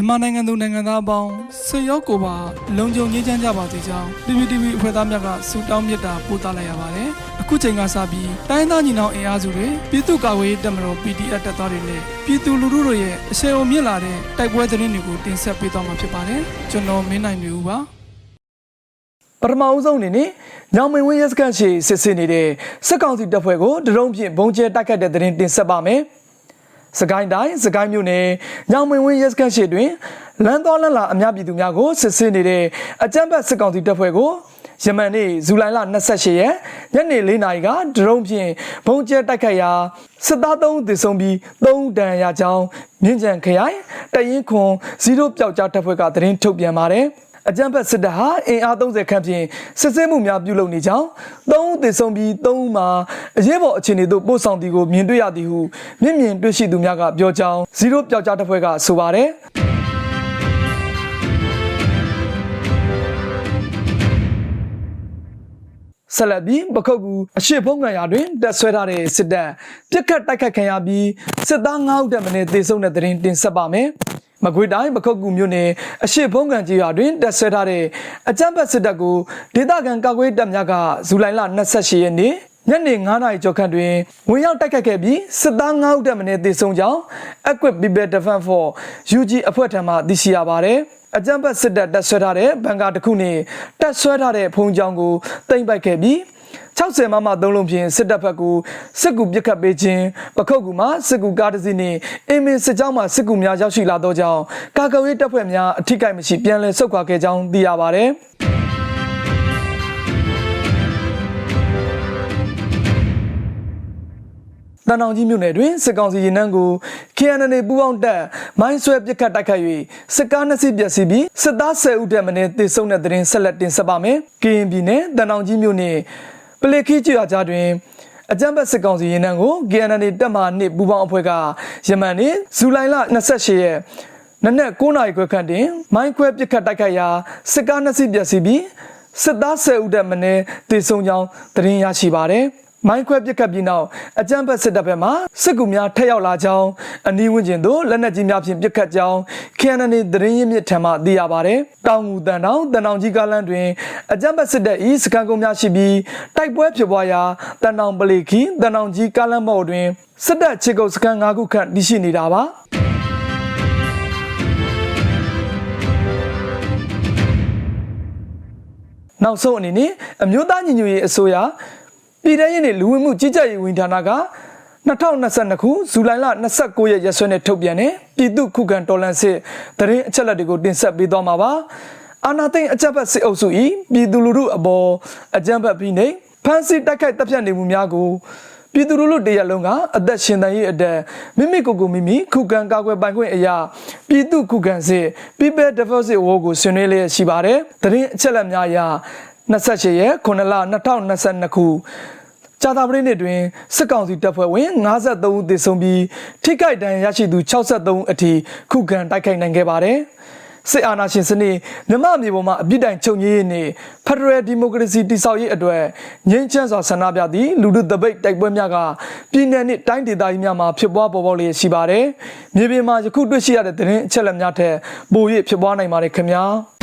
မြန်မာနိုင်ငံသူနိုင်ငံသားအပေါင်းဆွေရောက်ကိုပါလုံခြုံငြိမ်းချမ်းကြပါစေကြောင်း PPTV အဖွဲ့သားများကဆုတောင်းမေတ္တာပို့သလိုက်ရပါတယ်။အခုချိန်ကစပြီးတိုင်းသားညီနောင်အင်အားစုတွေပြည်သူ့ကာကွယ်ရေးတပ်မတော် PDF တပ်သားတွေနဲ့ပြည်သူလူထုတို့ရဲ့အဆင်အုံမြင့်လာတဲ့တိုက်ပွဲသတင်းတွေကိုတင်ဆက်ပေးသွားမှာဖြစ်ပါတယ်။ကျွန်တော်မင်းနိုင်နေဦးပါ။ပထမဦးဆုံးအနေနဲ့ညောင်မင်ဝင်းရဲစခန်းရှိစစ်ဆေးနေတဲ့စစ်ကောင်စီတပ်ဖွဲ့ကိုဒရုန်းဖြင့်ဘုံကျဲတိုက်ခတ်တဲ့သတင်းတင်ဆက်ပါမယ်။ စကိုင်းတိုင်းစကိုင်းမြို့နယ်ညောင်မင်ဝင်းရဲစခန်းရှိတွင်လမ်းတော်လမ်းလာအများပြည်သူများကိုစစ်ဆေးနေတဲ့အကြမ်းဖက်စစ်ကောင်စီတပ်ဖွဲ့ကိုယမန်နေ့ဇူလိုင်လ28ရက်ညနေ4နာရီကဒရုန်းဖြင့်ဘုံကျဲတိုက်ခတ်ရာစစ်သား3ဦးသေဆုံးပြီး3ဦးဒဏ်ရာရကြောင်းမြင်းကြံခရိုင်တရင်ခွန်0ပျောက်ကြားတပ်ဖွဲ့ကသတင်းထုတ်ပြန်ပါတယ်။ အကြမ်းဖက်စစ်တပ်ဟာအင်အား30ခန့်ဖြင့်စစ်ဆေးမှုများပြုလုပ်နေကြောင်းသုံးဦးသေဆုံးပြီးသုံးဦးမှာအရေးပေါ်အခြေအနေသို့ပို့ဆောင်သည်ကိုမြင်တွေ့ရသည်ဟုမျက်မြင်တွေ့ရှိသူများကပြောကြောင်းဇီရိုပျောက်ကြားတပ်ဖွဲ့ကဆိုပါတယ်ဆက်လက်ပြီးပခုတ်ကူအရှိဖုံးကန်ရာတွင်တက်ဆွဲထားတဲ့စစ်တပ်ပြစ်ခတ်တိုက်ခတ်ခံရပြီးစစ်သား9ဦးတက်မင်းသေဆုံးတဲ့တဲ့ရင်တင်ဆက်ပါမယ်။ မကွေတိုင်းပခုတ်ကူမြို့နယ်အရှိဖုံးကန်ကြီးရွာတွင်တက်ဆွဲထားတဲ့အကြမ်းဖက်စစ်တပ်ကိုဒေသခံကာကွယ်တပ်များကဇူလိုင်လ28ရက်နေ့ညနေ9:00နာရီကျော်ခန့်တွင်ဝင်ရောက်တိုက်ခတ်ခဲ့ပြီးစစ်သား9ဦးတက်မင်းသေဆုံးကြောင်း Equip People Defense for UG အဖွဲ့ထံမှသိရှိရပါတယ်။အကြမ်းဖက်စစ်တပ်တက်ဆွဲထားတဲ့ဘန်ကာတစ်ခုနဲ့တက်ဆွဲထားတဲ့ဖုံးကြောင်းကိုတင်ပိုက်ခဲ့ပြီး 60မမသုံးလုံးဖြင့်စစ်တပ်ဘက်ကိုစစ်ကူပစ်ခတ်ပေးခြင်းပခုတ်ကူမှာစစ်ကူကားတစ်စီးနှင့်အင်းမင်းစစ်ကြောင်းမှစစ်ကူများရောက်ရှိလာသောကြောင့်ကာကွယ်ရေးတပ်ဖွဲ့များအထိကိမရှိပြန်လည်ဆုတ်ခွာခဲ့ကြောင်းသိရပါဗျ။တန်အောင်ကြီးမြို့နယ်တွင်စစ်ကောင်စီရင်နှန်းကို KNN ပူးပေါင်းတပ်မိုင်းဆွဲပစ်ခတ်တိုက်ခတ်၍စစ်ကားနှစ်စီးပျက်စီးပြီးစစ်သား10ဦးတက်မင်းတေဆုံးတဲ့တဲ့ရင်ဆက်လက်တင်ဆက်ပါမယ်။ KN ပြည်နယ်တန်အောင်ကြီးမြို့နယ် ပလေခီကျွာကြားတွင်အကြမ်းဖက်စစ်ကောင်စီရင်နှန်းကို KNN တပ်မှနှစ်ပူးပေါင်းအဖွဲ့ကယမန်နေ့ဇူလိုင်လ28ရက်နနက်9နာရီခွဲခန့်တွင်မိုင်းခွဲပစ်ခတ်တိုက်ခတ်ရာစစ်ကားနှစ်စီးပျက်စီးပြီးစစ်သား10ဦးတက်မင်းတေဆုံးကြောင်းသတင်းရရှိပါသည်။ မိုင်းခွဲပစ်ခတ်ပြီးနောက်အကြမ်းဖက်စစ်တပ်ဘက်မှစစ်ကူများထက်ရောက်လာကြောင်းအနီးဝန်းကျင်သို့လက်နက်ကြီးများဖြင့်ပစ်ခတ်ကြောင်း KNN သတင်းရင်းမြစ်ထံမှသိရပါဗျ။တောင်ငူတန်တောင်တန်တောင်ကြီးကားလမ်းတွင်အကြမ်းဖက်စစ်တပ်၏စကန်ကုန်းများရှိပြီးတိုက်ပွဲဖြစ်ပွားရာတန်တောင်ပလီခီတန်တောင်ကြီးကားလမ်းပေါ်တွင်စစ်တပ်ခြေကုပ်စကန်၅ခုခန့်တည်ရှိနေတာပါ။နောက်ဆုံးအနေနဲ့အမျိုးသားညီညွတ်ရေးအစိုးရ ပြည်ထောင်စုနဲ့လူဝင်မှုကြီးကြပ်ရေးဝန်ဌာနက2022ခုဇူလိုင်လ29ရက်ရက်စွဲနဲ့ထုတ်ပြန်တဲ့ပြည်သူ့ခုခံတော်လှန်စစ်တရင်အချက်လက်တွေကိုတင်ဆက်ပေးသွားမှာပါအာနာသိန်းအကြမ်းဖက်စစ်အုပ်စု၏ပြည်သူလူထုအပေါ်အကြမ်းဖက်ပြီးနေဖမ်းဆီးတိုက်ခိုက်တပ်ဖြတ်နေမှုများကိုပြည်သူလူထုတရက်လုံးကအသက်ရှင်တန်ရေးအတက်မိမိကိုယ်ကိုမိမိခုခံကာကွယ်ပိုင်ခွင့်အရာပြည်သူခုခံစစ် People Defense War ကိုဆွေးနွေးလျက်ရှိပါတယ်။တရင်အချက်လက်များအရ 28ရက်9လ2022ခုကြာသပတေးနေ့တွင်စစ်ကောင်စီတပ်ဖွဲ့ဝင်53ဦးသေဆုံးပြီးထိခိုက်ဒဏ်ရာရရှိသူ63ဦးအထိခုခံတိုက်ခိုက်နိုင်ခဲ့ပါတယ်။စစ်အာဏာရှင်စနစ်မြမမြေပေါ်မှာအပြစ်တိုင်ချုပ်ငြိရေးနှင့်ဖက်ဒရယ်ဒီမိုကရေစီတည်ဆောက်ရေးအတွက်ငြိမ်းချမ်းစွာဆန္ဒပြသည့်လူထုတပိတ်တိုက်ပွဲများကပြည်내နှင့်တိုင်းဒေသကြီးများမှာဖြစ်ပွားပေါ်ပေါက်လျက်ရှိပါတယ်။မြေပြင်မှာယခုတွေ့ရှိရတဲ့သတင်းအချက်အလက်များထက်ပို၍ဖြစ်ပွားနိုင်ပါတယ်ခင်ဗျာ။